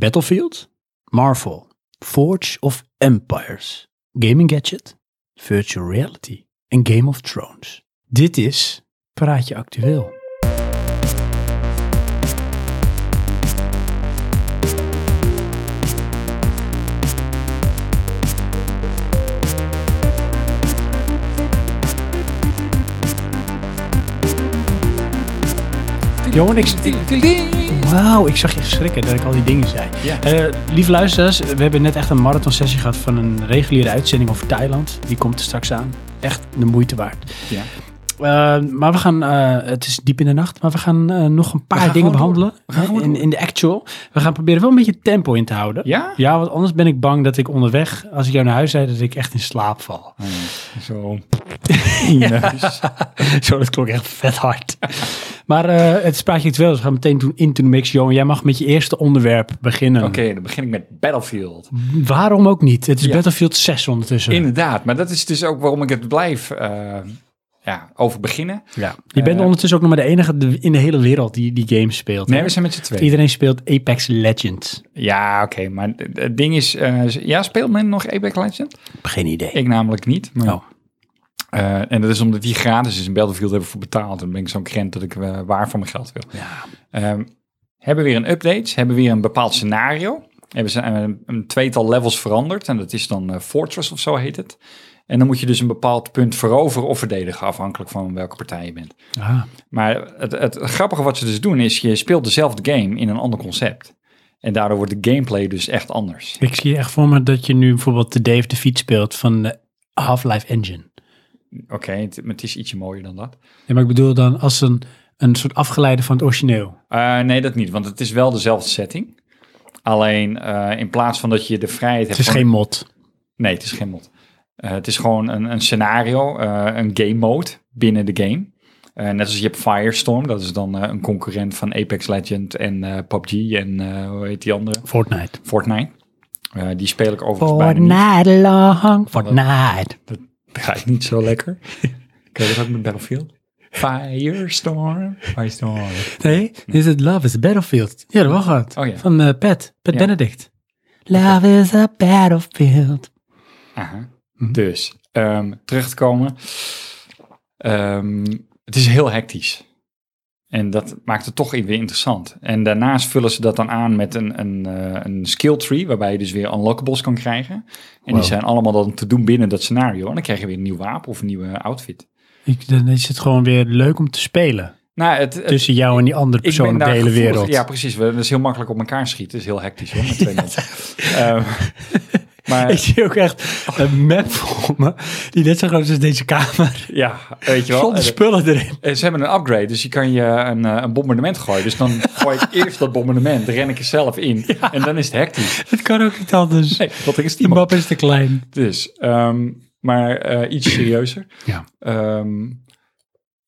Battlefield, Marvel, Forge of Empires, Gaming Gadget, Virtual Reality en Game of Thrones. Dit is Praatje Actueel. Jongen, ik, Wauw, ik zag je schrikken dat ik al die dingen zei. Eh, lieve luisteraars, we hebben net echt een marathon sessie gehad van een reguliere uitzending over Thailand. Die komt er straks aan. Echt de moeite waard. Ja. Maar we gaan, eh, het is diep in de nacht, maar we gaan eh, nog een paar dingen behandelen. in, in de actual. We gaan proberen wel een beetje tempo in te houden. Ja? Ja, want anders ben ik bang dat ik onderweg, als ik jou naar huis rijd, dat ik echt in slaap val. Zo. Zo, dat klonk echt vet hard. maar eh, het spraak je het wel, dus we gaan meteen doen into the mix. Johan, jij mag met je eerste onderwerp beginnen. Oké, dan begin ik met Battlefield. Waarom ook niet? Het is Ja. Battlefield 6 ondertussen. Inderdaad, maar dat is dus ook waarom ik het blijf eh, ja, over beginnen. ja. Je bent Eh, ondertussen ook nog maar de enige in de hele wereld die die game speelt. Nee, hè? we zijn met z'n tweeën. Iedereen speelt Apex Legends. Ja, oké, maar het- ding is, eh, ja, speelt men nog Apex Legends? Geen idee. Ik namelijk niet. Maar, Oh. eh, en dat is omdat die gratis is in Battlefield hebben voor betaald. En dan ben ik zo'n krent dat ik waar van mijn geld wil. Ja. Ehm, hebben weer een update, hebben weer een bepaald scenario. Hebben ze een, een tweetal levels veranderd. En dat is dan Fortress of zo heet het. En dan moet je dus een bepaald punt veroveren of verdedigen, afhankelijk van welke partij je bent. Maar het, het grappige wat ze dus doen is, je speelt dezelfde game in een ander concept. En daardoor wordt de gameplay dus echt anders. ik zie echt voor me dat je nu bijvoorbeeld de Dave de Fiets speelt van de Half-Life Engine. Oké, het, het is ietsje mooier dan dat. Ja, maar ik bedoel dan als een, een soort afgeleide van het origineel. Eh, nee, dat niet, want het is wel dezelfde setting. Alleen eh, in plaats van dat je de vrijheid Het hebt... is van- geen mod. Nee, het is geen mod. Eh, het is gewoon een, een scenario, eh, een game mode binnen de game. Eh, net als je hebt Firestorm, dat is dan een concurrent van Apex Legend en PUBG en hoe heet die andere? Fortnite. Fortnite. Die speel ik overigens bijna niet. Fortnite long. Fortnite. Dat draait niet zo lekker. Ken je dat ook met Battlefield? Firestorm. Firestorm. Nee, is het Love is a Battlefield. Ja, dat was het. Oh ja. Van eh Pat. Pat Ja. Benedict. Love is a Battlefield. Mhm. Dus, ehm, terug te komen. Ehm, het is heel hectisch. En dat maakt het toch weer interessant. En daarnaast vullen ze dat dan aan met een, een, eh, een skill tree, waarbij je dus weer unlockables kan krijgen. En Wow. die zijn allemaal dan te doen binnen dat scenario. En dan krijg je weer een nieuw wapen of een nieuwe outfit. Ik, dan is het gewoon weer leuk om te spelen. Nou, het, het- Tussen jou en die andere persoon op de hele gevoelig- wereld. Ja, precies. We- Dat is heel makkelijk op elkaar schieten. Het is heel hectisch hoor, met twee mensen. Ehm, maar Ik zie ook echt een map voor me, die net zo groot is als deze kamer. ja, weet je wel. Zonder spullen erin. Eh, Ze hebben een upgrade, dus je kan je een, eh, een bombardement gooien. Dus dan gooi ik eerst dat bombardement, dan ren ik er zelf in. En dan is het hectisch. Het kan ook niet anders. Nee, er is Die map is te klein. Dus, ehm, maar eh, iets serieuzer. Ja. Ehm,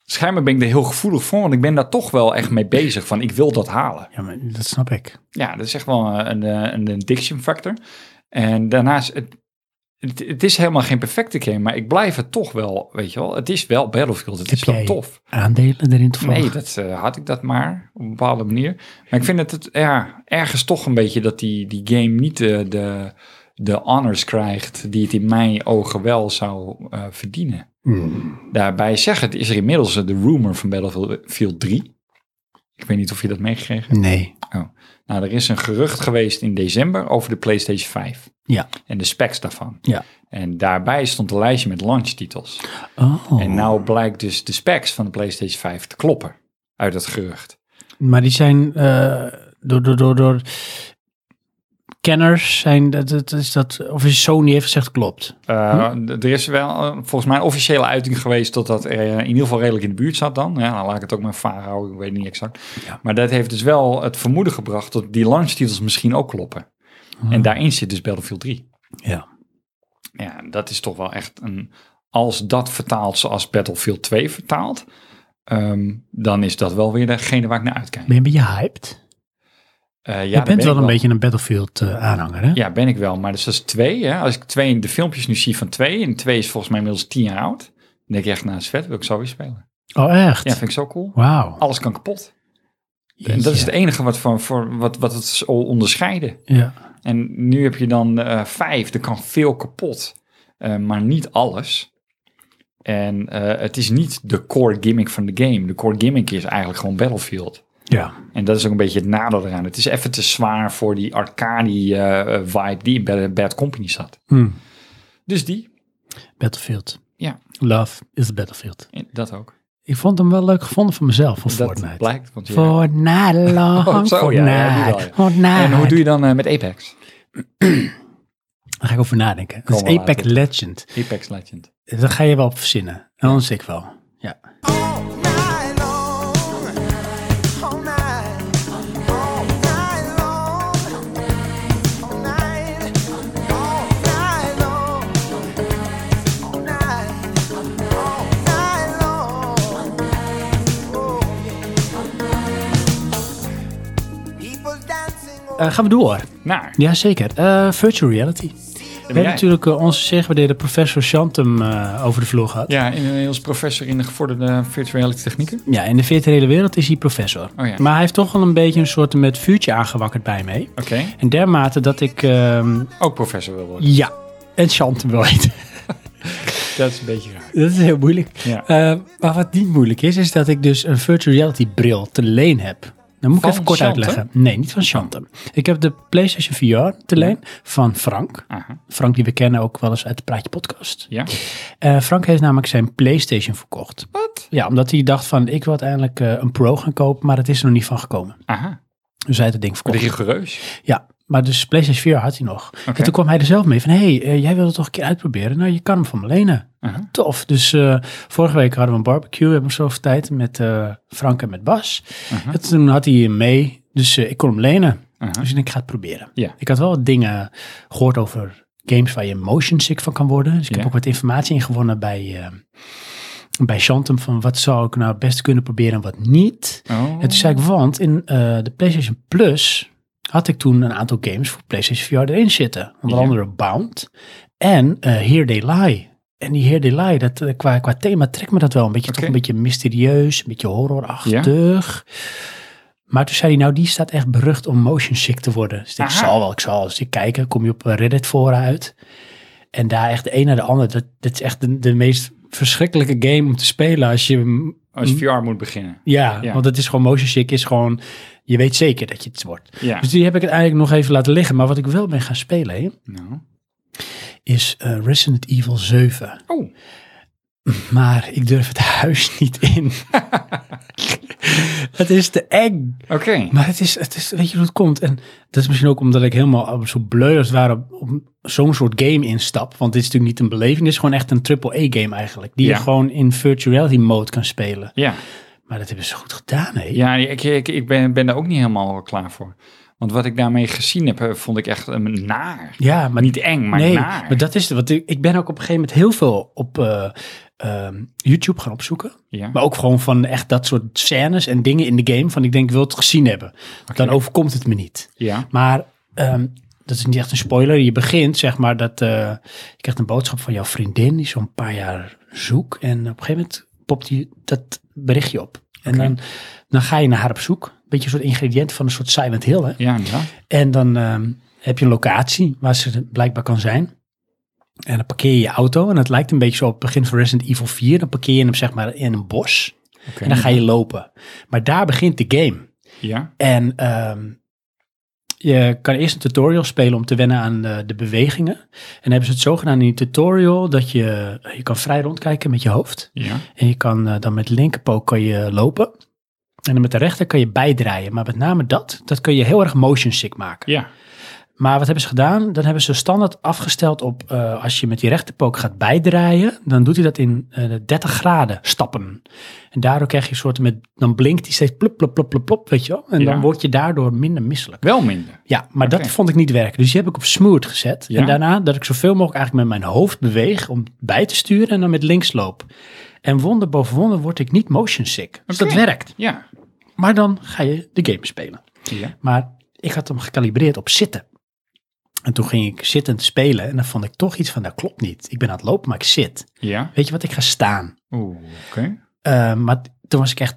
schijnbaar ben ik er heel gevoelig voor, want ik ben daar toch wel echt mee bezig. Van, ik wil dat halen. Ja, maar dat snap ik. Ja, dat is echt wel een, eh, een addiction factor. En daarnaast, het, het, het is helemaal geen perfecte game, maar ik blijf het toch wel, weet je wel. Het is wel Battlefield, het Heb is wel tof. Aandelen erin toevallig? Nee, dat eh, had ik dat maar op een bepaalde manier. Maar ik vind het, het ja, ergens toch een beetje dat die, die game niet de, de, de honors krijgt die het in mijn ogen wel zou eh, verdienen. Hmm. Daarbij zeggen, is er inmiddels eh, de rumor van Battlefield 3. Ik weet niet of je dat meegekregen hebt. Nee. Nou, er is een gerucht geweest in december over de PlayStation 5 Ja. en de specs daarvan. Ja. En daarbij stond een lijstje met launchtitels. Oh. En nou blijkt dus de specs van de PlayStation 5 te kloppen uit dat gerucht. Maar die zijn eh, door, door, door, door kenners zijn dat, dat is dat of is Sony heeft gezegd klopt. Uh, Hm? Er is wel uh, volgens mij een officiële uiting geweest dat dat er uh, in ieder geval redelijk in de buurt zat dan. Ja, dan laat ik het ook maar vaar houden, ik weet niet exact. Ja. Maar dat heeft dus wel het vermoeden gebracht dat die launchtitels misschien ook kloppen. En daarin zit dus Battlefield 3. Ja. Ja, dat is toch wel echt een... Als dat vertaalt zoals Battlefield 2 vertaalt, ehm, dan is dat wel weer degene waar ik naar uitkijk. Ben je een beetje hyped? Uh, ja, je bent ben wel een beetje een Battlefield eh, aanhanger, hè? Ja, ben ik wel. Maar dus dat is twee. Hè? Als ik twee, de filmpjes nu zie van twee, en twee is volgens mij inmiddels tien jaar oud, dan denk ik echt, nou, vet, wil ik zo weer spelen. Oh, echt? Ja, vind ik zo cool. Wauw. Alles kan kapot. En dat is het enige wat, van, voor, wat, wat het zal onderscheiden. Ja. En nu heb je dan eh, vijf, er kan veel kapot, eh, maar niet alles. En eh, het is niet de core gimmick van de game. De core gimmick is eigenlijk gewoon Battlefield. Ja. En dat is ook een beetje het nadeel eraan. Het is even te zwaar voor die arcade eh, vibe die bij de Bad Company zat. Hm. Dus die, Battlefield. Ja. Love is the Battlefield. dat ook. Ik vond hem wel leuk gevonden van mezelf, voor Dat Fortnite. blijkt. Want je- Fortnite, long Oh, zo, ja. Fortnite. En hoe doe je dan eh, met Apex? Daar ga ik over nadenken. Dat Komen is Apex later. Legend. Apex Legend. Dat ga je wel op verzinnen. Anders ik wel. Ja. All gaan we door. Naar. Jazeker. Eh virtual reality. We hebben natuurlijk eh, onze zeer gewaardeerde professor Shantum eh, over de vloer gehad. Ja, inmiddels professor in de gevorderde virtual reality technieken. Ja, in de virtuele wereld is hij professor. Oh ja. Maar hij heeft toch wel een beetje een soort met vuurtje aangewakkerd bij mij. Oké. En dermate dat ik, ehm, Ook professor wil worden. ja, en Shantum wil. Dat is een beetje raar. dat is heel moeilijk. Ja. Eh, maar wat niet moeilijk is, is dat ik dus een virtual reality bril te leen heb. Dan moet ik even kort uitleggen. Nee, niet van Shantum. Ik heb de PlayStation VR te leen van Frank. Aha. Frank die we kennen ook wel eens uit de Praatje podcast. Ja. Eh, Frank heeft namelijk zijn PlayStation verkocht. Wat? Ja, omdat hij dacht van ik wil uiteindelijk eh, een Pro gaan kopen, maar het is er nog niet van gekomen. Aha. Dus hij het ding verkocht. Rigoureus. Ja, maar dus PlayStation 4 had hij nog. En toen kwam hij er zelf mee van, hé, hey, eh, jij wilde toch een keer uitproberen? Nou, je kan hem van me lenen. Aha. Tof. Dus eh, vorige week hadden we een barbecue, hebben we zoveel tijd, met eh, Frank en met Bas. En toen had hij hem mee, dus ik kon hem lenen. Aha. Dus ik denk, ik ga het proberen. Ik had wel wat dingen gehoord over games waar je motion sick van kan worden. Dus ik heb ook wat informatie ingewonnen bij, bij Shantum van wat zou ik nou het beste kunnen proberen en wat niet. Oh. En toen zei ik, want in de PlayStation Plus had ik toen een aantal games voor PlayStation VR erin zitten. Onder Ja. andere Bound en eh Here They Lie. En die Here They Lie, dat, eh, qua, qua thema trekt me dat wel een beetje, toch een beetje mysterieus, een beetje horrorachtig. Maar toen zei hij, nou die staat echt berucht om motion sick te worden. Dus ik zal wel, ik zal eens kijken. Kom je op Reddit fora uit. En daar echt de een naar de ander. Dat, dat is echt de, de meest verschrikkelijke game om te spelen als je Als je VR moet beginnen. ja, Ja. want het is gewoon motion sick, is gewoon, je weet zeker dat je het wordt. Ja. Dus die heb ik het eigenlijk nog even laten liggen. Maar wat ik wel ben gaan spelen, Nou. is eh, Resident Evil 7. Oh. Maar ik durf het huis niet in. het is te eng. Oké. Maar het is, het is, weet je hoe het komt? En dat is misschien ook omdat ik helemaal zo bleu als het ware op, zo'n soort game instap. Want dit is natuurlijk niet een beleving, dit is gewoon echt een AAA-game eigenlijk. Die Ja. je gewoon in virtual reality mode kan spelen. Ja. Maar dat hebben ze goed gedaan, hè? Ja, ik, ik, ik ben, ben daar ook niet helemaal klaar voor. Want wat ik daarmee gezien heb, eh, vond ik echt een naar. Ja, maar Niet eng, maar nee, naar. maar dat is het. Want ik, ik ben ook op een gegeven moment heel veel op eh, ehm, YouTube gaan opzoeken. ja. Maar ook gewoon van echt dat soort scènes en dingen in de game. Van ik denk, ik wil het gezien hebben. Dan overkomt het me niet. ja. Maar ehm, dat is niet echt een spoiler. Je begint, zeg maar, dat eh, je krijgt een boodschap van jouw vriendin. Die zo'n paar jaar zoek. En op een gegeven moment popt die dat berichtje op. En dan, dan ga je naar haar op zoek. Beetje een soort ingrediënt van een soort Silent Hill, hè? Ja, inderdaad. En dan ehm, heb je een locatie waar ze blijkbaar kan zijn. En dan parkeer je je auto. En het lijkt een beetje zo op het begin van Resident Evil 4. Dan parkeer je hem zeg maar in een bos. En dan ga je lopen. Maar daar begint de game. Ja. En ehm, je kan eerst een tutorial spelen om te wennen aan de, de bewegingen. En dan hebben ze het zo gedaan in die tutorial dat je, je kan vrij rondkijken met je hoofd. Ja. En je kan eh, dan met de linkerpook kan je lopen. En dan met de rechter kan je bijdraaien. Maar met name dat, dat kun je heel erg motion sick maken. Ja. Maar wat hebben ze gedaan? Dan hebben ze standaard afgesteld op eh, als je met die rechterpook gaat bijdraaien, dan doet hij dat in eh 30 graden stappen. En daardoor krijg je een soort met, dan blinkt hij steeds plop, plop, plop, plop, plop, weet je wel. En Ja. dan word je daardoor minder misselijk. Wel minder. Ja, maar dat vond ik niet werken. Dus die heb ik op smooth gezet. Ja. En daarna dat ik zoveel mogelijk eigenlijk met mijn hoofd beweeg om bij te sturen en dan met links loop. En wonder boven wonder word ik niet motion sick. Dus dat werkt. Ja. Maar dan ga je de game spelen. Ja. Maar ik had hem gecalibreerd op zitten. En toen ging ik zittend spelen en dan vond ik toch iets van, dat klopt niet. Ik ben aan het lopen, maar ik zit. Ja. Weet je wat, ik ga staan. Oeh, oké. Eh, maar toen was ik echt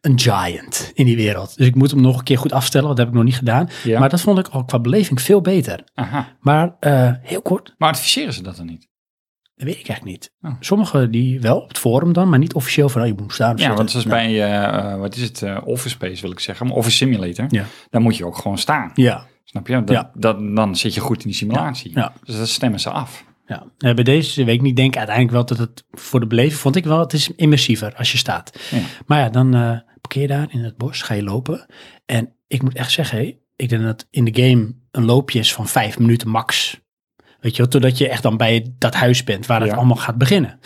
een giant in die wereld. Dus ik moet hem nog een keer goed afstellen, want dat heb ik nog niet gedaan. Ja. Maar dat vond ik al qua beleving veel beter. Aha. Maar eh, heel kort, Maar adviseren ze dat dan niet? dat weet ik eigenlijk niet. Oh. Sommigen die wel op het forum dan, maar niet officieel van, oh, je moet staan. Ja, want zoals Nou, bij, eh, wat is het, Office Space wil ik zeggen, maar Office Simulator. Ja. Dan moet je ook gewoon staan. Ja, Snap je? Dat, Ja. dat, dan zit je goed in die simulatie. Ja. Dus dat stemmen ze af. ja. Bij deze week niet denk ik uiteindelijk wel dat het voor de beleving, vond ik wel, het is immersiever als je staat. Ja. Maar ja, dan eh parkeer je daar in het bos, ga je lopen. En ik moet echt zeggen, hé, ik denk dat in de game een loopje is van vijf minuten max. Weet je wel, totdat je echt dan bij dat huis bent waar het allemaal gaat beginnen.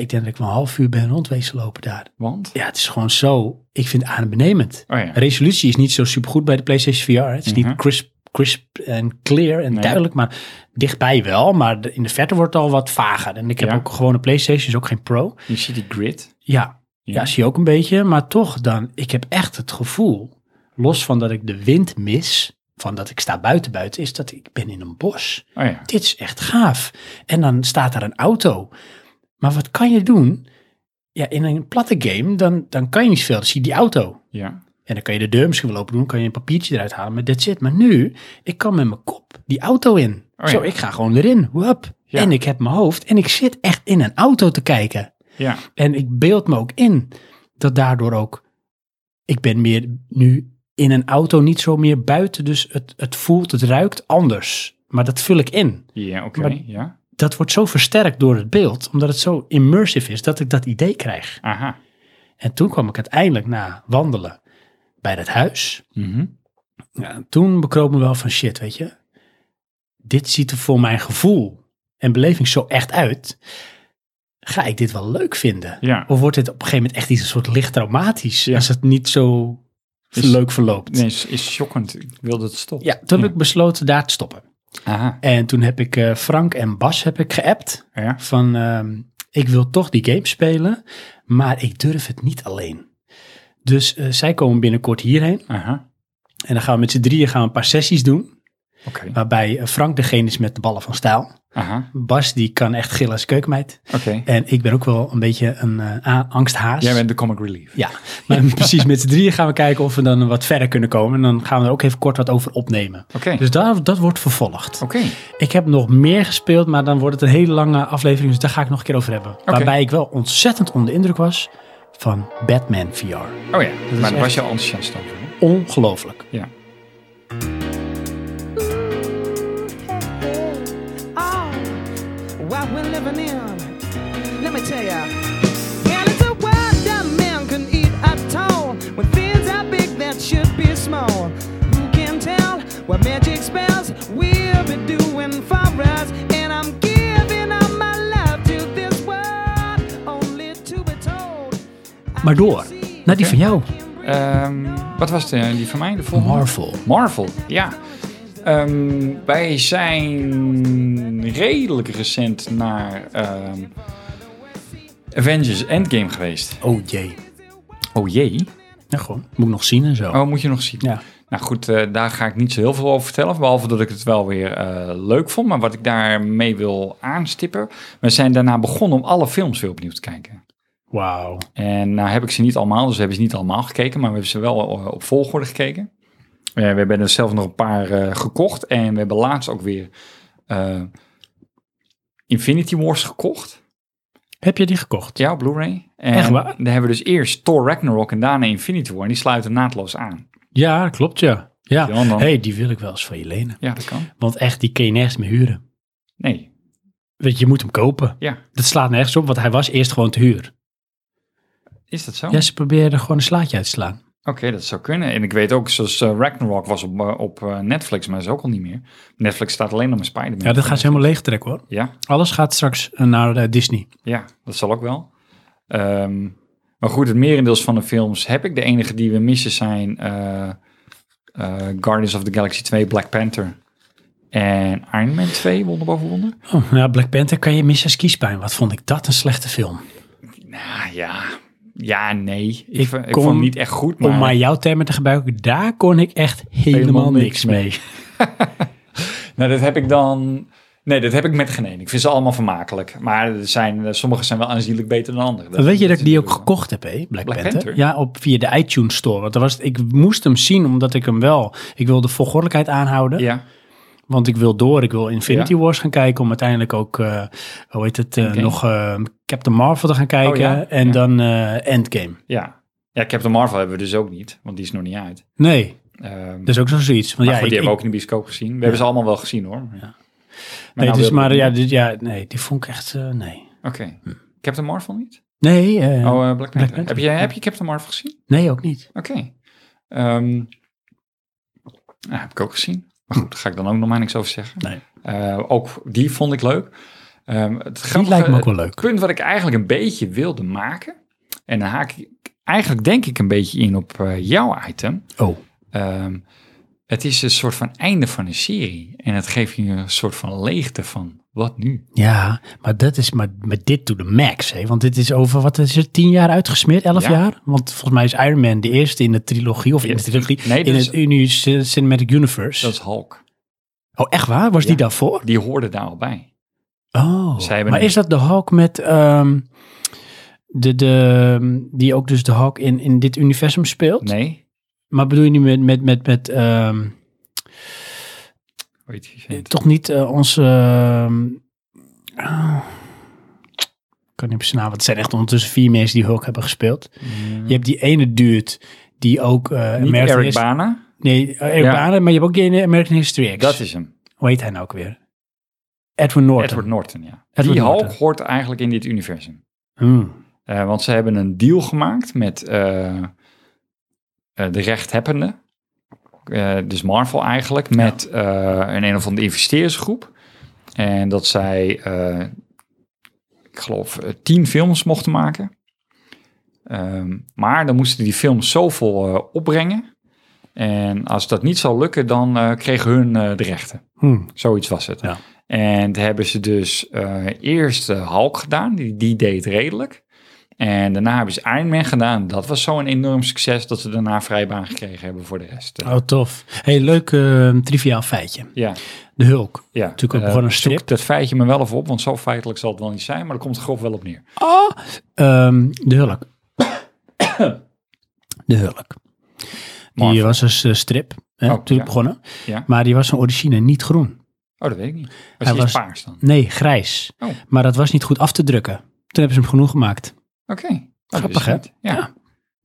Ik denk dat ik wel een half uur ben rondwezen lopen daar. Want? Ja, het is gewoon zo, ik vind het adembenemend. Oh ja. Resolutie is niet zo supergoed bij de PlayStation VR. Het is Mhm. niet crisp, crisp en clear en Nee. duidelijk, maar dichtbij wel. Maar in de verte wordt het al wat vager. En ik heb Ja. ook gewoon een PlayStation, is ook geen Pro. Je ziet die grid. Ja, ja. zie je ook een beetje. Maar toch dan, ik heb echt het gevoel, los van dat ik de wind mis, van dat ik sta buiten buiten, is dat ik ben in een bos. Oh ja. Dit is echt gaaf. En dan staat daar een auto. Maar wat kan je doen? Ja, in een platte game, dan, dan kan je niet veel. Dan zie je die auto. Ja. En dan kan je de deur misschien wel open doen, kan je een papiertje eruit halen, maar that's it. Maar nu, ik kan met mijn kop die auto in. Oh Zo, ja. ik ga gewoon erin. Ja. En ik heb mijn hoofd en ik zit echt in een auto te kijken. Ja. En ik beeld me ook in dat daardoor ook, ik ben meer nu in een auto niet zo meer buiten, dus het, het voelt, het ruikt anders. Maar dat vul ik in. Ja, oké. Ja. Dat wordt zo versterkt door het beeld, omdat het zo immersive is, dat ik dat idee krijg. Aha. En toen kwam ik uiteindelijk na wandelen bij dat huis. Mhm. Ja, toen bekroop me wel van shit, weet je. Dit ziet er voor mijn gevoel en beleving zo echt uit. Ga ik dit wel leuk vinden? Ja. Of wordt dit op een gegeven moment echt iets een soort licht traumatisch Ja. als het niet zo Is- leuk verloopt? Nee, is, is shockend. Ik wilde het stoppen. Ja, toen heb ik besloten daar te stoppen. Aha. En toen heb ik eh, Frank en Bas heb ik geappt Ja. van ehm, ik wil toch die game spelen, maar ik durf het niet alleen. Dus eh, zij komen binnenkort hierheen Aha. en dan gaan we met z'n drieën gaan we een paar sessies doen. Waarbij eh, Frank degene is met de ballen van stijl. Aha. Bas die kan echt gillen als keukenmeid. En ik ben ook wel een beetje een eh, angsthaas. Jij bent de comic relief. Ja, maar precies met z'n drieën gaan we kijken of we dan wat verder kunnen komen. En dan gaan we er ook even kort wat over opnemen. Dus daar, dat wordt vervolgd. Oké. Ik heb nog meer gespeeld, maar dan wordt het een hele lange aflevering. Dus daar ga ik nog een keer over hebben. Waarbij ik wel ontzettend onder de indruk was van Batman VR. Oh ja. is maar daar was je al enthousiast over. Ongelooflijk. Ja. What we're living in. Let me tell ya. And it's a world that man can eat at all. When things are big that should be small. Who can tell what magic spells we'll be doing for us? And I'm giving up my life to this world. Only to be told. Maar door naar die van jou. Ehm, wat was de, eh, die van mij? De volgende? Marvel. Marvel, ja. Ehm, wij zijn redelijk recent naar ehm, Avengers Endgame geweest. Oh jee. Oh jee. Ja, gewoon. Moet ik nog zien en zo. Oh, moet je nog zien. Ja. Nou goed, eh, daar ga ik niet zo heel veel over vertellen. Behalve dat ik het wel weer eh, leuk vond. Maar wat ik daarmee wil aanstippen. We zijn daarna begonnen om alle films weer opnieuw te kijken. Wauw. En nou heb ik ze niet allemaal, dus we hebben ze niet allemaal gekeken. Maar we hebben ze wel eh, op volgorde gekeken. Eh, we hebben er zelf nog een paar eh, gekocht. En we hebben laatst ook weer eh, Infinity Wars gekocht. Heb je die gekocht? Ja, Blu-ray. En Echt waar? Dan hebben we dus eerst Thor Ragnarok en daarna Infinity War. En die sluiten naadloos aan. Ja, klopt ja. Ja, Ja, dan- hey, die wil ik wel eens van je lenen. Ja, dat kan. Want echt, die kun je nergens meer huren. Nee, Weet je, je moet hem kopen. ja. Dat slaat nergens op, want hij was eerst gewoon te huur. Is dat zo? Ja, ze probeerden gewoon een slaatje uit te slaan. Oké, dat zou kunnen. En ik weet ook, zoals eh, Ragnarok was op, eh, op eh, Netflix, maar is ook al niet meer. Netflix staat alleen nog maar Spider-Man. Ja, dat gaan ze helemaal leeg trekken hoor. Ja, Alles gaat straks naar Disney. ja, dat zal ook wel. Ehm, maar goed, het merendeels van de films heb ik. De enige die we missen zijn Guardians of the Galaxy 2, Black Panther en Iron Man 2, Wonder boven Wonder. Oh, ja, Black Panther kan je missen als kiespijn. Wat vond ik dat een slechte film. Nou ja, ja, nee. Ik, Ik vond het niet echt goed, maar... Om maar jouw termen te gebruiken, daar kon ik echt helemaal, Helemaal niks mee. Nou, dat heb ik dan... Nee, dat heb ik met geen. Ik vind ze allemaal vermakelijk. Maar er zijn, sommige zijn wel aanzienlijk beter dan andere. Weet je dat ik die ook gekocht heb, hè? Black, Black Panther? Panther? Ja, op, via de iTunes Store. Want er was, ik moest hem zien, omdat ik hem wel... Ik wil de volgordelijkheid aanhouden. Ja, Want ik wil door. Ik wil Infinity Ja. Wars gaan kijken. Om uiteindelijk ook, eh, hoe heet het, eh, nog eh, Captain Marvel te gaan kijken. Oh ja? En Ja. dan eh, Endgame. ja. Ja, Captain Marvel hebben we dus ook niet, want die is nog niet uit. Nee, Ehm, dat is ook zo zoiets. Want ja, goed, ik, die hebben we ik- ook in de bioscoop gezien. We hebben ze allemaal wel gezien hoor. Ja. Maar nee, nou dus, ik maar ja, dit, ja, nee, die vond ik echt, eh, nee. Oké. Captain Marvel niet? Nee, eh, oh, Black Panther. Panther. Heb, je, heb je Captain Marvel gezien? nee, ook niet. Oké. Ehm, nou, heb ik ook gezien. Maar goed, daar ga ik dan ook nog maar niks over zeggen. Nee. Ook die vond ik leuk. Ehm, het grappige- lijkt me ook wel Het leuk. punt wat ik eigenlijk een beetje wilde maken, en dan haak ik eigenlijk denk ik een beetje in op eh, jouw item. Oh, Ehm, het is een soort van einde van een serie. En het geeft je een soort van leegte van, wat nu? ja, maar dat is maar met dit to the max, hè? Want dit is over, wat is het, tien jaar uitgesmeerd, elf Ja. jaar? Want volgens mij is Iron Man de eerste in de trilogie, of in de trilogie, nee, in is- het uni- Cinematic Universe. Dat is Hulk. Oh, echt waar? Was die daarvoor? Die hoorde daar al bij. Oh, Zij maar een- is dat de Hulk met, ehm, de, de, die ook dus de Hulk in, in dit universum speelt? Nee? Maar bedoel je niet met, met, met, met vindt. toch niet eh, onze... ik kan niet naam, want het zijn echt ondertussen vier mensen die Hulk hebben gespeeld. Je hebt die ene dude die ook... American Eric Bana? Nee, Eric Ja. Bana, maar je hebt ook die ene American History X. Dat is hem. Hoe heet hij nou ook weer? Edwin Norton. Edward Norton, ja. Edward die Norton. Hulk hoort eigenlijk in dit universum. Hmm. Eh, want ze hebben een deal gemaakt met eh, eh, de rechthebbende. Eh, dus Marvel eigenlijk. Met een een of andere investeersgroep. En dat zij, ik geloof, tien films mochten maken. Ehm, maar dan moesten die films zoveel opbrengen. En als dat niet zou lukken, dan kregen hun de rechten. Hmm. Zoiets was het. Ja. En toen hebben ze dus eh, eerst uh, Hulk gedaan, die, die deed redelijk. En daarna hebben ze Iron Man gedaan. Dat was zo'n enorm succes dat ze daarna vrijbaan gekregen hebben voor de rest. Eh, Oh, tof. hey, leuk eh, triviaal feitje. Ja, De Hulk. ja. Natuurlijk ook Eh, gewoon een strip. dat feitje me wel even op, want zo feitelijk zal het wel niet zijn, maar er komt grof wel op neer. Oh, ehm, de Hulk. de Hulk. Die Marvel. was dus eh, strip, hè, Oh, natuurlijk ja. begonnen. Ja. Maar die was van origine niet groen. Oh, dat weet ik niet. Was Hij hij was- paars dan? Nee, grijs. Oh. Maar dat was niet goed af te drukken. Toen hebben ze hem genoeg gemaakt. Oké. Oh, dat Grappig, hè? Ja. Ja.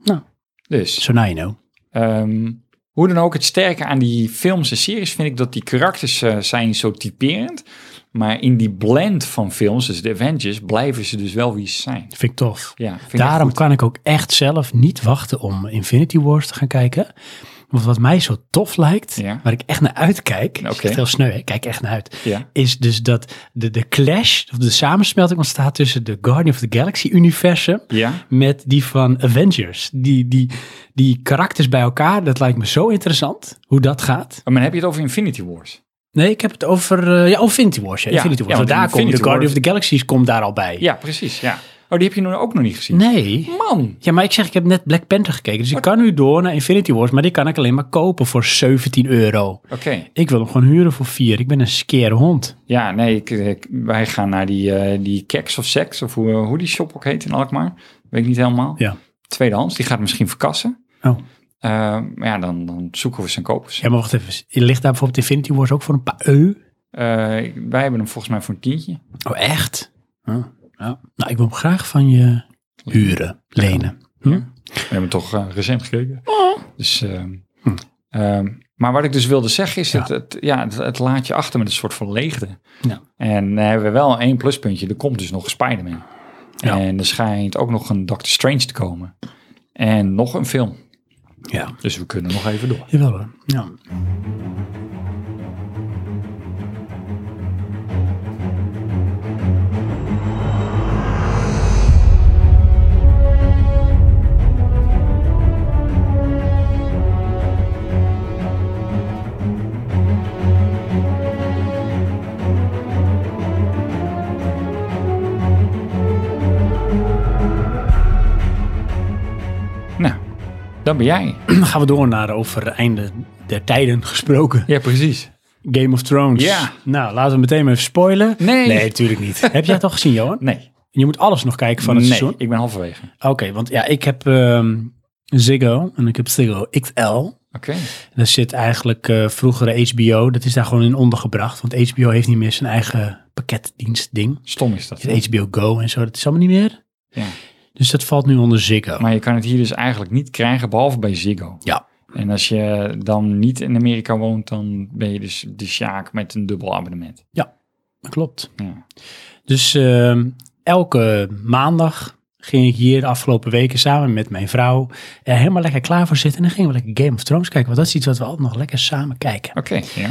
Nou. Dus, So you know. Ehm, hoe dan ook, het sterke aan die films en series vind ik dat die karakters eh, zijn zo typerend. Maar in die blend van films, dus de Avengers, blijven ze dus wel wie ze zijn. Vind ik tof. Ja, vind Daarom kan ik ook echt zelf niet wachten om Infinity Wars te gaan kijken. Want wat mij zo tof lijkt, Ja. waar ik echt naar uitkijk, Oké. is echt heel sneu, hè? kijk echt naar uit, Ja. is dus dat de, de clash, of de samensmelting ontstaat tussen de Guardian of the Galaxy universum Ja, met die van Avengers. Die, die, die karakters bij elkaar, dat lijkt me zo interessant, hoe dat gaat. Oh, maar heb je het over Infinity Wars? Nee, ik heb het over, eh, ja, Infinity Wars. Ja, Infinity Wars. daar komt de Guardian of the Galaxies komt daar al bij. Ja, precies. Ja. Oh, die heb je nu ook nog niet gezien? Nee. Man, Ja, maar ik zeg, ik heb net Black Panther gekeken. Dus ik kan nu door naar Infinity Wars, maar die kan ik alleen maar kopen voor 17 euro. oké. Ik wil hem gewoon huren voor 4. Ik ben een scare hond. Ja, nee, ik, ik- wij gaan naar die, eh die Keks of Sex, of hoe, hoe die shop ook heet in Alkmaar. Weet ik niet helemaal. Ja. Tweedehands, die gaat misschien verkassen. Oh. Eh, maar ja, dan, dan zoeken we zijn kopers. Ja, maar wacht even. Ligt daar bijvoorbeeld Infinity Wars ook voor een paar eu? Eh, wij hebben hem volgens mij voor een tientje. Oh, echt? Oh, ja. Nou, ik wil hem graag van je huren, lenen. Hm? We hebben toch eh, recent gekeken. Oh. Dus, ehm, Hm. ehm, maar wat ik dus wilde zeggen is, Ja. Het, het, ja, het, het laat je achter met een soort van leegte. Ja. En dan hebben we wel één pluspuntje. Er komt dus nog Spider-Man. Ja. En er schijnt ook nog een Doctor Strange te komen. En nog een film. Ja, Dus we kunnen nog even door. jawel hoor. Ja. Dan ben jij. Dan gaan we door naar over einde der tijden gesproken. Ja, precies. Game of Thrones. Ja. Nou, laten we meteen maar even spoilen. Nee. Nee, natuurlijk niet. Heb jij het al gezien, Johan? Nee. Je moet alles nog kijken van het nee, seizoen. ik ben halverwege. Oké, want ja, ik heb ehm Ziggo en ik heb Ziggo XL. Oké. Daar zit eigenlijk eh vroegere HBO, dat is daar gewoon in ondergebracht. Want HBO heeft niet meer zijn eigen pakketdienst ding. Stom is dat. HBO Go en zo, dat is allemaal niet meer. Ja. Dus dat valt nu onder Ziggo. Maar je kan het hier dus eigenlijk niet krijgen, behalve bij Ziggo. Ja. En als je dan niet in Amerika woont, dan ben je dus de Sjaak met een dubbel abonnement. Klopt. Ja. Dus ehm, elke maandag ging ik hier de afgelopen weken samen met mijn vrouw er helemaal lekker klaar voor zitten. En dan gingen we lekker Game of Thrones kijken. Want dat is iets wat we altijd nog lekker samen kijken. Oké, ja.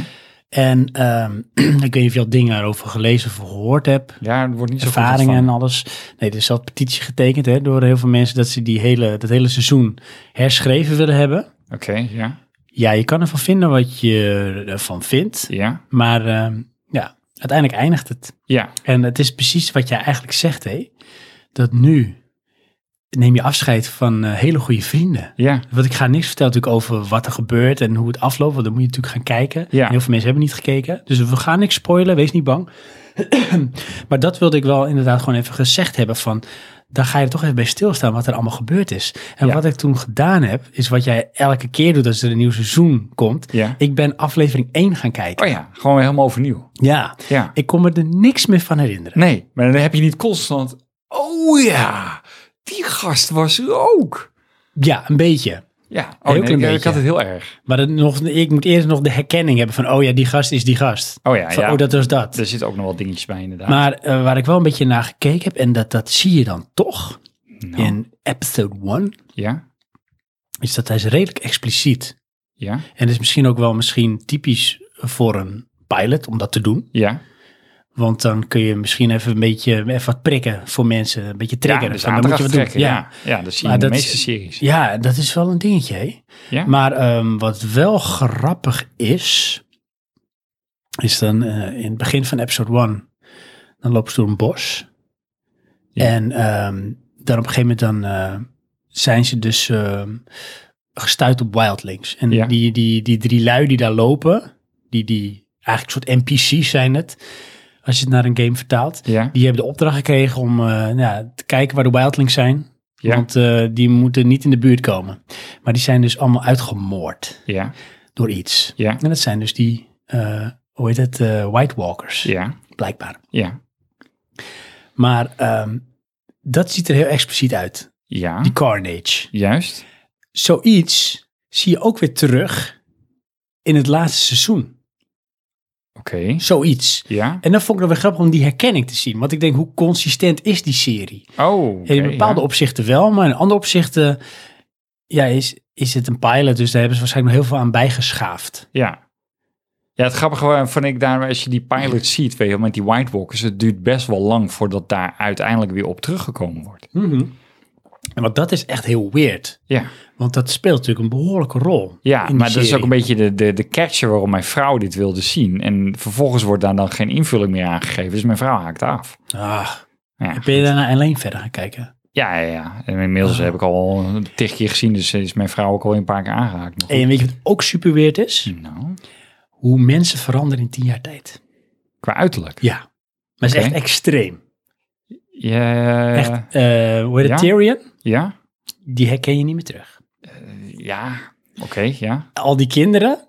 En ehm, ik weet niet of je al dingen erover gelezen of gehoord hebt. Ja, het wordt niet zo ervaringen en alles. Nee, er is al een petitie getekend hè, door heel veel mensen dat ze die hele, dat hele seizoen herschreven willen hebben. Oké, ja. Ja, je kan ervan vinden wat je ervan vindt. Ja. Maar ehm, ja, uiteindelijk eindigt het. Ja. En het is precies wat jij eigenlijk zegt, hé. Dat nu neem je afscheid van eh, hele goede vrienden. Ja. Want ik ga niks vertellen natuurlijk over wat er gebeurt en hoe het afloopt. Want dan moet je natuurlijk gaan kijken. Ja. Heel veel mensen hebben niet gekeken. Dus we gaan niks spoilen, wees niet bang. maar dat wilde ik wel inderdaad gewoon even gezegd hebben van... Daar ga je er toch even bij stilstaan wat er allemaal gebeurd is. En Ja. wat ik toen gedaan heb, is wat jij elke keer doet als er een nieuw seizoen komt. Ja. Ik ben aflevering 1 gaan kijken. Oh ja, gewoon helemaal overnieuw. Ja, Ja. ik kon me er niks meer van herinneren. Nee, maar dan heb je niet constant... Oh ja, die gast was er ook. Ja, een beetje. Ja, Heel oh, nee, klein ik, ik had het heel erg. Maar het nog, ik moet eerst nog de herkenning hebben van, oh ja, die gast is die gast. Oh ja, Van, ja. Oh, dat was dat. Er zitten ook nog wel dingetjes bij inderdaad. Maar eh, waar ik wel een beetje naar gekeken heb, en dat, dat zie je dan toch Nou, in episode 1, Ja, is dat hij is redelijk expliciet. ja, En dat is misschien ook wel misschien typisch voor een pilot om dat te doen. ja. Want dan kun je misschien even een beetje even wat prikken voor mensen, een beetje triggeren. Ja, dus dan moet je wat doen. trekken. Ja. ja, dat zie je in de meeste series. Ja, dat is wel een dingetje. Hè? Ja? Maar ehm, wat wel grappig is, is dan eh, in het begin van episode 1, dan lopen ze door een bos. Ja. En ehm, dan op een gegeven moment dan eh, zijn ze dus ehm, gestuurd op wildlings. En die, die, die drie lui die daar lopen, die, die eigenlijk een soort NPC's zijn het, als je het naar een game vertaalt. Ja, Die hebben de opdracht gekregen om eh, nou ja, te kijken waar de wildlings zijn. Ja. Want eh, die moeten niet in de buurt komen. Maar die zijn dus allemaal uitgemoord ja, door iets. ja, En dat zijn dus die, eh, hoe heet het, White Walkers, ja, blijkbaar. ja, Maar ehm, dat ziet er heel expliciet uit, ja, die Carnage. juist. Zoiets zie je ook weer terug in het laatste seizoen. Oké, Zoiets. ja. En dan vond ik het wel grappig om die herkenning te zien. Want ik denk, hoe consistent is die serie? Oh, oké, in bepaalde ja. opzichten wel, maar in andere opzichten ja, is, is het een pilot. Dus daar hebben ze waarschijnlijk nog heel veel aan bijgeschaafd. Ja. Ja, het grappige vond ik daar, als je die pilot ziet, weet je, met die White Walkers, het duurt best wel lang voordat daar uiteindelijk weer op teruggekomen wordt. En want dat is echt heel weird. Ja, Want dat speelt natuurlijk een behoorlijke rol. ja maar dat is ook een beetje de, de, de catcher waarom mijn vrouw dit wilde zien. En vervolgens wordt daar dan geen invulling meer aangegeven, dus mijn vrouw haakt af. Ah, Ja, ben je daarna alleen verder gaan kijken? ja, ja. ja. En inmiddels Oh. heb ik al een tig keer gezien, dus is mijn vrouw ook al een paar keer aangehaakt. En weet je wat ook super weird is? Nou, Hoe mensen veranderen in tien jaar tijd. qua uiterlijk. Ja. Maar het is echt extreem. Ja, Echt, eh hoe heet het, ja? Tyrion? ja, Die herken je niet meer terug. ja, oké, ja. Al die kinderen,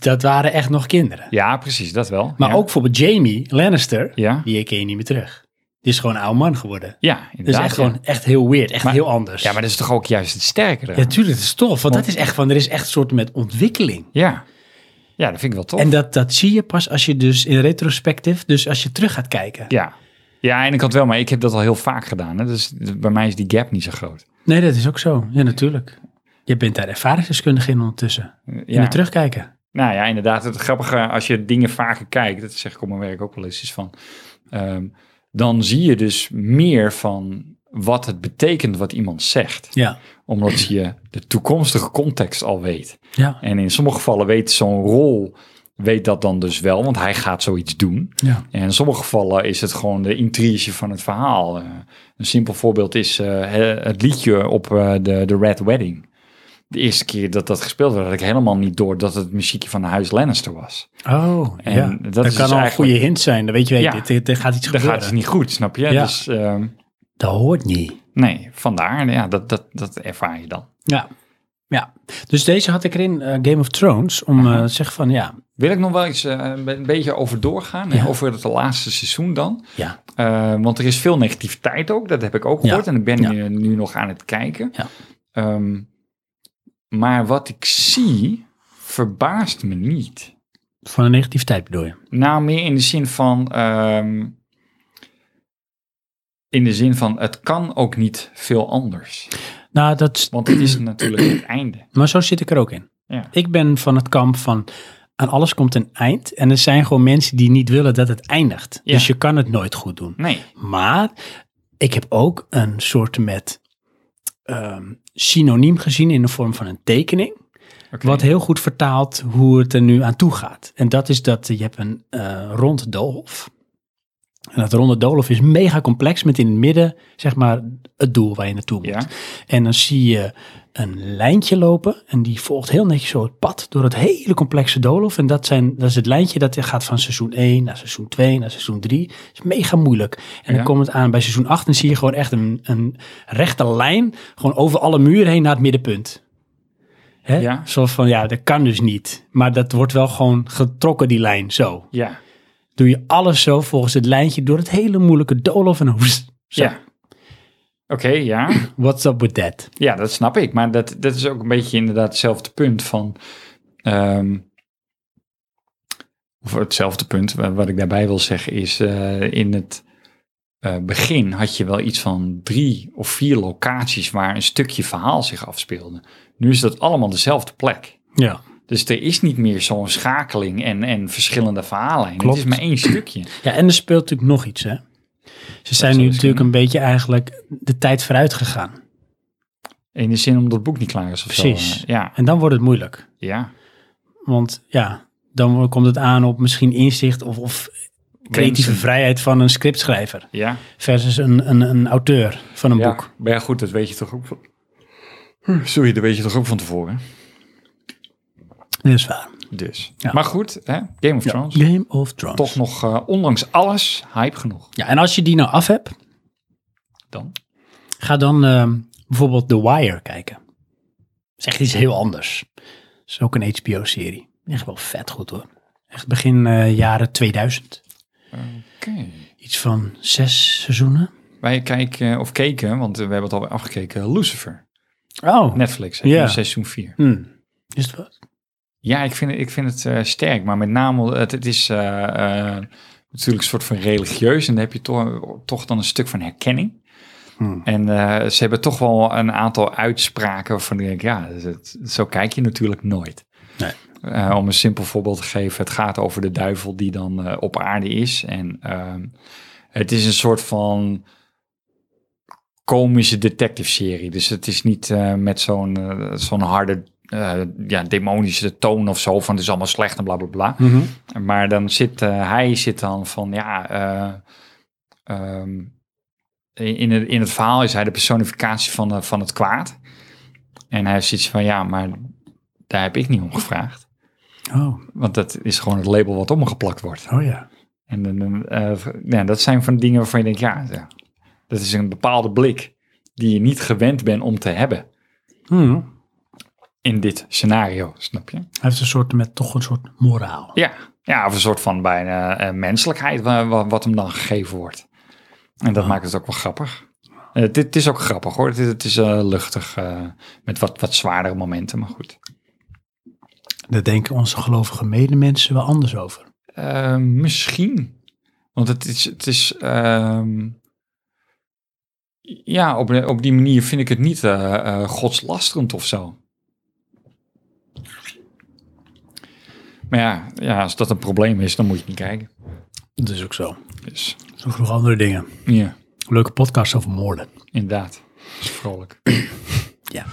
dat waren echt nog kinderen. Ja, precies, dat wel. Maar ja. ook bijvoorbeeld Jamie Lannister, Ja, die herken je niet meer terug. Die is gewoon een oude man geworden. ja Dat is inderdaad. echt ja. gewoon echt heel weird, echt Maar- heel anders. Ja, maar dat is toch ook juist het sterke eraan? Ja, tuurlijk, dat is tof. Want dat is echt van, er is echt een soort met ontwikkeling. Ja. Ja, dat vind ik wel tof. En dat, dat zie je pas als je dus in retrospectief, dus als je terug gaat kijken. Ja. Ja, aan de ene kant wel, maar ik heb dat al heel vaak gedaan. Hè? Dus bij mij is die gap niet zo groot. Nee, dat is ook zo. Ja, natuurlijk. Je bent daar ervaringsdeskundige in ondertussen. In Ja. het terugkijken. Nou ja, inderdaad. Het grappige, als je dingen vaker kijkt, dat zeg ik op mijn werk ook wel eens, is van, ehm, dan zie je dus meer van wat het betekent wat iemand zegt. Ja. Omdat je de toekomstige context al weet. Ja. En in sommige gevallen weet zo'n rol, weet dat dan dus wel, want hij gaat zoiets doen. Ja. En in sommige gevallen is het gewoon de intrige van het verhaal. Eh, een simpel voorbeeld is eh, he- het liedje op eh, de, de Red Wedding. de eerste keer dat dat gespeeld werd, had ik helemaal niet door dat het muziekje van de huis Lannister was. Oh, En ja. dat Dat, is kan dus al een goede hint zijn. Dan weet je, weet, Ja. dit, gaat iets Dat gebeuren. gaat dus niet goed, snap je? Ja. Dus ehm, Dat hoort niet. nee, vandaar, ja, dat, dat, dat ervaar je dan. Ja. Ja. Dus deze had ik erin, eh, Game of Thrones, om eh, te zeggen van ja, Wil ik nog wel eens eh, een be- een beetje over doorgaan, Ja. over het laatste seizoen dan. ja, want er is veel negativiteit ook, dat heb ik ook Ja. gehoord. En ik ben Ja. nu, nu nog aan het kijken. Ja. Ehm, maar wat ik zie, verbaast me niet. van de negativiteit bedoel je. Nou, meer in de zin van... ehm, in de zin van, het kan ook niet veel anders. Nou, dat, Want het is natuurlijk het einde. maar zo zit ik er ook in. Ja. Ik ben van het kamp van aan alles komt een eind. En er zijn gewoon mensen die niet willen dat het eindigt. Ja. Dus je kan het nooit goed doen. Nee. Maar ik heb ook een soort met ehm, synoniem gezien in de vorm van een tekening. Wat heel goed vertaalt hoe het er nu aan toe gaat. En dat is dat je hebt een eh, rond doolhof. En dat ronde doolhof is mega complex met in het midden, zeg maar, het doel waar je naartoe moet. Ja. En dan zie je een lijntje lopen en die volgt heel netjes zo het pad door het hele complexe doolhof. En dat, zijn, dat is het lijntje dat gaat van seizoen 1 naar seizoen 2 naar seizoen 3. Dat is mega moeilijk. En Ja. dan komt het aan bij seizoen 8 en zie je gewoon echt een, een rechte lijn, gewoon over alle muren heen naar het middenpunt. Hè? Ja. Zo van, ja, dat kan dus niet. Maar dat wordt wel gewoon getrokken, die lijn, zo. Ja. Doe je alles zo volgens het lijntje door het hele moeilijke doolhof en zo. Ja. Oké, ja. What's up with that? Ja, dat snap ik. Maar dat, dat is ook een beetje inderdaad hetzelfde punt van... ehm, of hetzelfde punt, wa- wat ik daarbij wil zeggen is... eh, in het eh, begin had je wel iets van drie of vier locaties... waar een stukje verhaal zich afspeelde. Nu is dat allemaal dezelfde plek. Ja. Dus er is niet meer zo'n schakeling en, en verschillende verhaallijnen. Klopt. Het is maar één stukje. Ja, en er speelt natuurlijk nog iets, hè. Ze zijn nu natuurlijk kunnen. een beetje eigenlijk de tijd vooruit gegaan. In de zin omdat het boek niet klaar is of Precies. zo. eh, Ja, En dan wordt het moeilijk. ja. Want ja, dan komt het aan op misschien inzicht of, of creatieve vrijheid van een scriptschrijver. Ja, Versus een, een, een auteur van een ja. boek. Maar ja, goed, dat weet je toch ook van... Sorry, dat weet je toch ook van tevoren. Dat is waar. Dus. Ja. Maar goed, hè? Game of Ja, Thrones. Game of Thrones. Toch nog, eh, ondanks alles, hype genoeg. Ja, en als je die nou af hebt, Dan. ga dan ehm, bijvoorbeeld The Wire kijken. Dat is echt iets heel anders. Dat is ook een HBO-serie. Echt wel vet goed hoor. Echt begin eh, jaren 2000. Oké. Iets van zes seizoenen. Wij kijken, of keken, want we hebben het alweer afgekeken, Lucifer. Oh, Netflix, hè, Ja. seizoen 4. hm. is het wat? Ja, ik vind, het- ik vind het eh, sterk, maar met name, het, het is eh, eh, natuurlijk een soort van religieus en dan heb je toch, toch dan een stuk van herkenning. Hm. En ze hebben toch wel een aantal uitspraken waarvan ik denk, ja, het- zo kijk je natuurlijk nooit. Nee. Om een simpel voorbeeld te geven, het gaat over de duivel die dan op aarde is. En ehm, het is een soort van komische detective serie. Dus het is niet met zo'n zo'n harde, eh, ja, demonische toon of zo van het is allemaal slecht en bla bla bla. Mhm. Maar dan zit eh, hij zit dan van ja. eh, ehm, in, het, in het verhaal is hij de personificatie van, van het kwaad. En hij zoiets van ja, maar daar heb ik niet om gevraagd. Oh, Want dat is gewoon het label wat omgeplakt wordt. oh ja. En dan, ja, dat zijn van dingen waarvan je denkt, ja, ja, dat is een bepaalde blik die je niet gewend bent om te hebben Hm. In dit scenario, snap je? Hij heeft een soort met toch een soort moraal. Ja, ja of een soort van bijna eh, menselijkheid wa- wa- wat hem dan gegeven wordt. En dat maakt het ook wel grappig. Eh, dit is ook grappig hoor. Het, het is eh, luchtig met wat, wat zwaardere momenten, maar goed. Daar denken onze gelovige medemensen wel anders over. Misschien. Want het is, het is ehm, ja, op, op die manier vind ik het niet godslasterend of zo. Maar ja, ja, als dat een probleem is, dan moet je niet kijken. Dat is ook zo. Dus Zo genoeg andere dingen. ja, Leuke podcast over moorden. inderdaad. is vrolijk. Ja.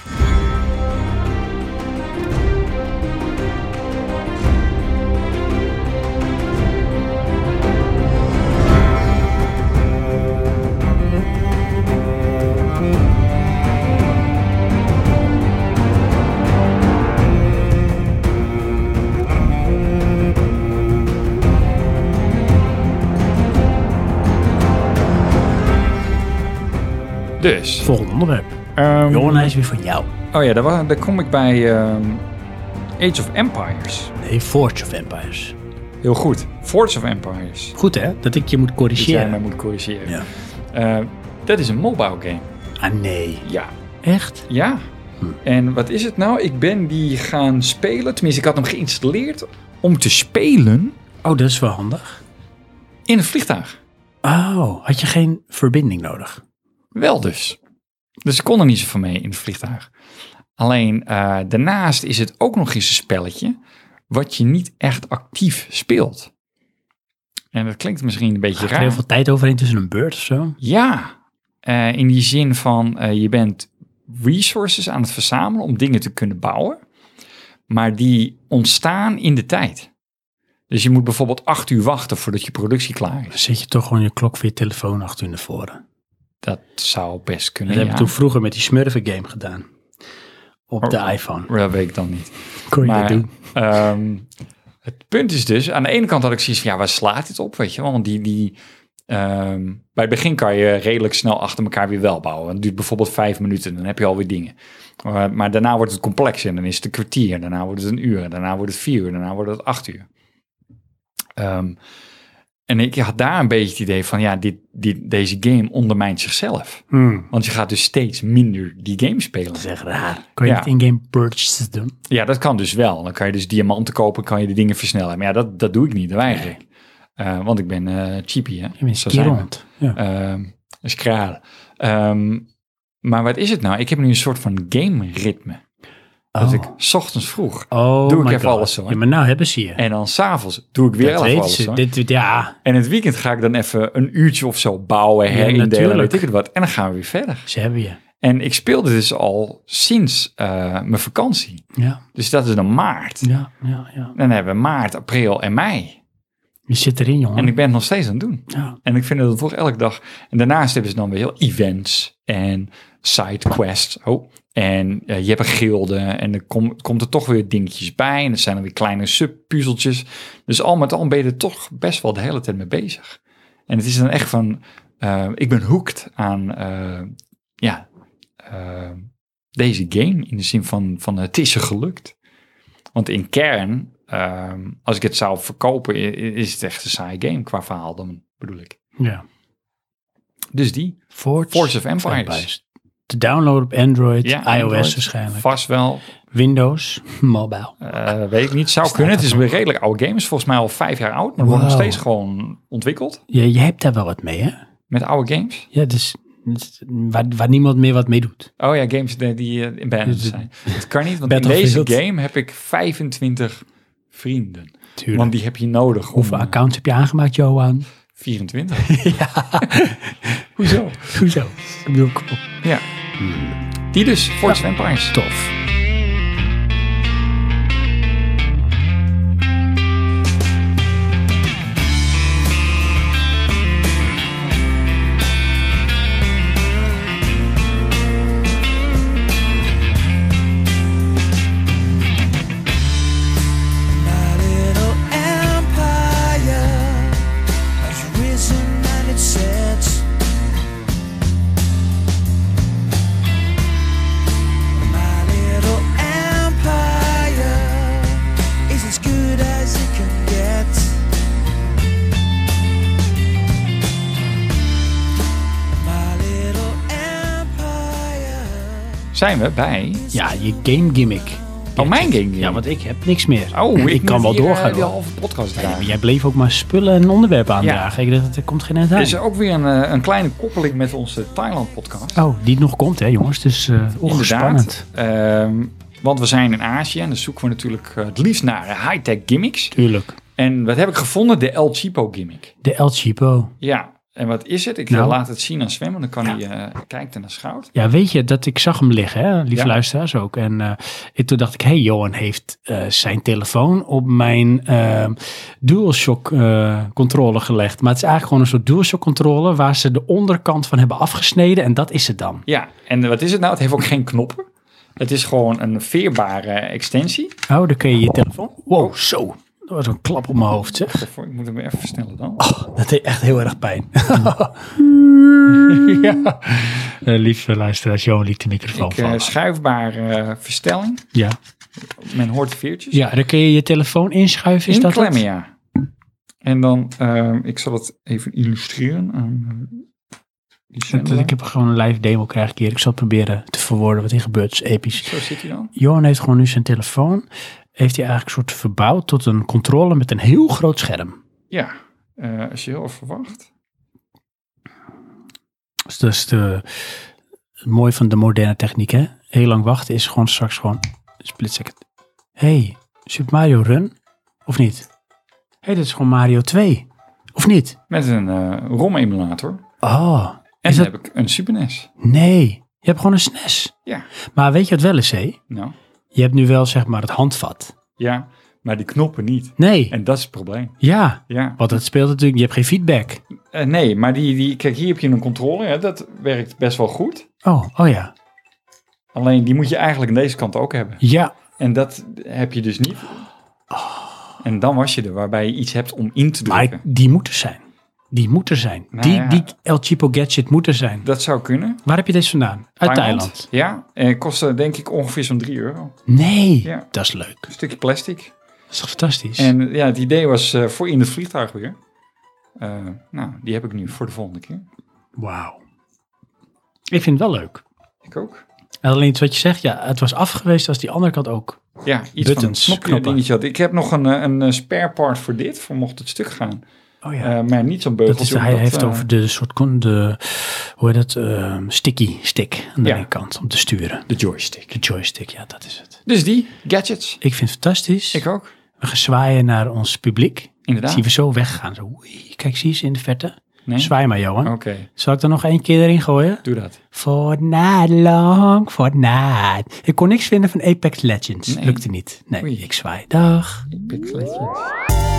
Dus, Volgende onderwerp. ehm, Johan, hij is weer van jou. oh ja, daar, kom ik bij ehm, Age of Empires. Nee, Forge of Empires. Heel goed. Forge of Empires. Goed hè, dat ik je moet Dat jij corrigeren. mij moet corrigeren. Ja. Eh, dat is een mobile game. Ah nee, Ja. echt? Ja. Hm. En wat is het nou? Ik ben die gaan spelen. Tenminste, ik had hem geïnstalleerd om te spelen Oh, dat is wel handig. in een vliegtuig. Oh, had je geen verbinding nodig? Wel dus. Dus ik kon er niet zo van mee in het vliegtuig. Alleen eh, daarnaast is het ook nog eens een spelletje wat je niet echt actief speelt. En dat klinkt misschien een beetje Gaat er raar. heel veel tijd overheen tussen een beurt of zo? Ja, eh, in die zin van eh, je bent resources aan het verzamelen om dingen te kunnen bouwen, maar die ontstaan in de tijd. Dus je moet bijvoorbeeld acht uur wachten voordat je productie klaar Dan is. zet je toch gewoon je klok voor je telefoon achter naar voren. Dat zou best Dat kunnen. hebben we Ja. toen vroeger met die Smurfen game gedaan. Op de Oh. iPhone. Dat weet ik dan niet. Kon je Maar dat doen? ehm, het punt is dus, aan de ene kant had ik zoiets van, ja, waar slaat dit op, weet je wel? Want die, die, ehm, bij het begin kan je redelijk snel achter elkaar weer wel bouwen. Het duurt bijvoorbeeld vijf minuten, dan heb je alweer dingen. Uh, maar daarna wordt het complex en dan is het een kwartier, daarna wordt het een uur, daarna wordt het vier uur, daarna wordt het acht uur. Ehm, en ik had daar een beetje het idee van, ja, dit, dit, deze game ondermijnt zichzelf. Hmm, Want je gaat dus steeds minder die game spelen. dat is echt raar. Kan je Ja. niet in-game purchases doen? Ja, dat kan dus wel. Dan kan je dus diamanten kopen, kan je de dingen versnellen. Maar ja, dat, dat doe ik niet, dat weiger ik. Eh, want ik ben eh cheapy, hè. Je bent Zo zijn we. rond. Ja. Ehm, skralen. Ehm, maar wat is het nou? Ik heb nu een soort van game ritme. Dat Oh. ik 's ochtends vroeg Oh doe ik even God. alles zo? Ja, maar nou hebben ze je. en dan s'avonds doe ik weer dat even alles. Dit, ja, En het weekend ga ik dan even een uurtje of zo bouwen, herindelen, weet ik het wat. En dan gaan we weer verder. ze hebben je. En ik speelde dus al sinds eh, mijn vakantie. Ja, Dus dat is dan maart. ja, ja, ja. Dan hebben we maart, april en mei. Je zit erin, jongen. En ik ben het nog steeds aan het doen. ja. En ik vind dat het toch elke dag. En daarnaast hebben ze dan weer heel events en side quests. Oh. En eh, je hebt een gilde en er kom- komt er toch weer dingetjes bij. En er zijn er weer kleine subpuzzeltjes. Dus al met al ben je er toch best wel de hele tijd mee bezig. En het is dan echt van, eh, ik ben hooked aan, eh, ja, deze game. In de zin van, van het is er gelukt. Want in kern, als ik het zou verkopen, is het echt een saai game qua verhaal dan bedoel ik. ja. Dus die, Forge, Forge of Empires. Te downloaden op Android, Ja, iOS Android. waarschijnlijk. Vast wel, Windows, mobile. eh, weet ik niet, zou Staat kunnen. Het is een redelijk oude game, is volgens mij al vijf jaar oud, maar wordt nog steeds gewoon ontwikkeld Je, je hebt daar wel wat mee, hè? met oude games. Ja, dus, dus waar, waar niemand meer wat mee doet. Oh ja, games die, die eh, in band zijn. Dat kan niet, want in deze game heb ik 25 vrienden. Tuurlijk. Want die heb je nodig om Hoeveel accounts heb je aangemaakt, Johan? 24. ja. Hoezo? Hoezo? Ik bedoel, kom op. Ja. Die dus, Forge of Empires. Tof. Zijn we bij... Ja, je game gimmick. Oh, mijn game gimmick? Ja, want ik heb niks meer. Oh, ik, ik kan wel hier, eh, doorgaan. die hoor. halve podcast Ja, maar jij bleef ook maar spullen en onderwerpen aandragen. Ik dacht, er komt geen eind Er is ook weer een, eh, een kleine koppeling met onze Thailand-podcast. Oh, die nog komt, hè, jongens. Dus. Ehm, want we zijn in Azië en dan zoeken we natuurlijk het liefst naar high-tech gimmicks. Tuurlijk. En wat heb ik gevonden? De El Chipo gimmick. De El Chipo. Ja, en wat is het? Ik Nou. laat het zien aan Sven, want dan kan hij eh kijken en schouwt. Ja, weet je dat ik zag hem liggen, hè? lieve Ja. luisteraars ook. En eh, ik, toen dacht ik, hey, Johan heeft eh, zijn telefoon op mijn eh, DualShock eh controller gelegd. Maar het is eigenlijk gewoon een soort DualShock controller waar ze de onderkant van hebben afgesneden. En dat is het dan. Ja, en wat is het nou? Het heeft ook geen knoppen. Het is gewoon een veerbare extensie. Oh, dan kun je je telefoon... Wow, zo. Dat was een klap op mijn hoofd, zeg. Ik moet hem even versnellen dan. Oh, dat deed echt heel erg pijn. ja. Eh, lieve luisteraars, Johan liet de microfoon Ik, eh, schuifbare eh, verstelling. ja. Men hoort de veertjes. ja, dan kun je je telefoon inschuiven. Is dat Inklemmen, het? ja. En dan, ik zal het even illustreren aan Ik heb gewoon een live demo krijg ik hier. Ik zal proberen te verwoorden wat hier gebeurt. Het is episch. Zo zit hij dan. Johan heeft gewoon nu zijn telefoon. Heeft hij eigenlijk een soort verbouwd tot een controle met een heel groot scherm. Ja, eh, als je heel even wacht. Dus dat is de, het mooie van de moderne techniek, hè? Heel lang wachten is gewoon straks gewoon split second. hey, Super Mario Run? Of niet? hey, dit is gewoon Mario 2. Of niet? Met een eh ROM-emulator. Oh, En dan dat- heb ik een Super NES. nee. Je hebt gewoon een SNES. Ja. Maar weet je wat wel is, hé? Nou, Je hebt nu wel zeg maar het handvat. ja, maar die knoppen niet. Nee. En dat is het probleem. Ja, Ja. want het speelt natuurlijk, je hebt geen feedback. Eh, nee, maar die, die, kijk, hier heb je een controller. Hè, dat werkt best wel goed. Oh, oh ja. Alleen die moet je eigenlijk aan deze kant ook hebben. Ja, En dat heb je dus niet. En dan was je er, waarbij je iets hebt om in te drukken. maar die moet er zijn. Die moet er zijn. Nou die, ja. die El Chipo Gadget moet er zijn. Dat zou kunnen. Waar heb je deze vandaan? Uit Thailand. Ja, en kostte denk ik ongeveer zo'n 3 euro. Nee, Ja. dat is leuk. Een stukje plastic. Dat is toch fantastisch? En ja, het idee was eh, voor in het vliegtuig weer. Eh, nou, die heb ik nu voor de volgende keer. Wauw. Ik vind het wel leuk. Ik ook. En alleen iets wat je zegt, ja, het was afgeweest als die andere kant ook. Ja, iets Buttons, van een knopje dingetje had. Ik heb nog een, eh, een spare part voor dit, voor mocht het stuk gaan. Oh ja. Eh, maar niet zo'n dat beugeltje. is, hij heeft eh, over de soort, de, hoe heet dat, ehm, sticky stick aan de Ja. linkerkant om te sturen. De joystick. De joystick, ja, dat is het. Dus die, gadgets. Ik vind het fantastisch. Ik ook. We gaan zwaaien naar ons publiek. Inderdaad. Zien we zo weggaan. Zo, oei, kijk, zie je ze in de verte? Nee? Zwaai maar, Johan. Oké, Zal ik er nog één keer erin gooien? doe dat. Fortnite long, Fortnite. Ik kon niks vinden van Apex Legends. Nee. Lukte niet. Nee, Oei. ik zwaai. Dag. Big Legends.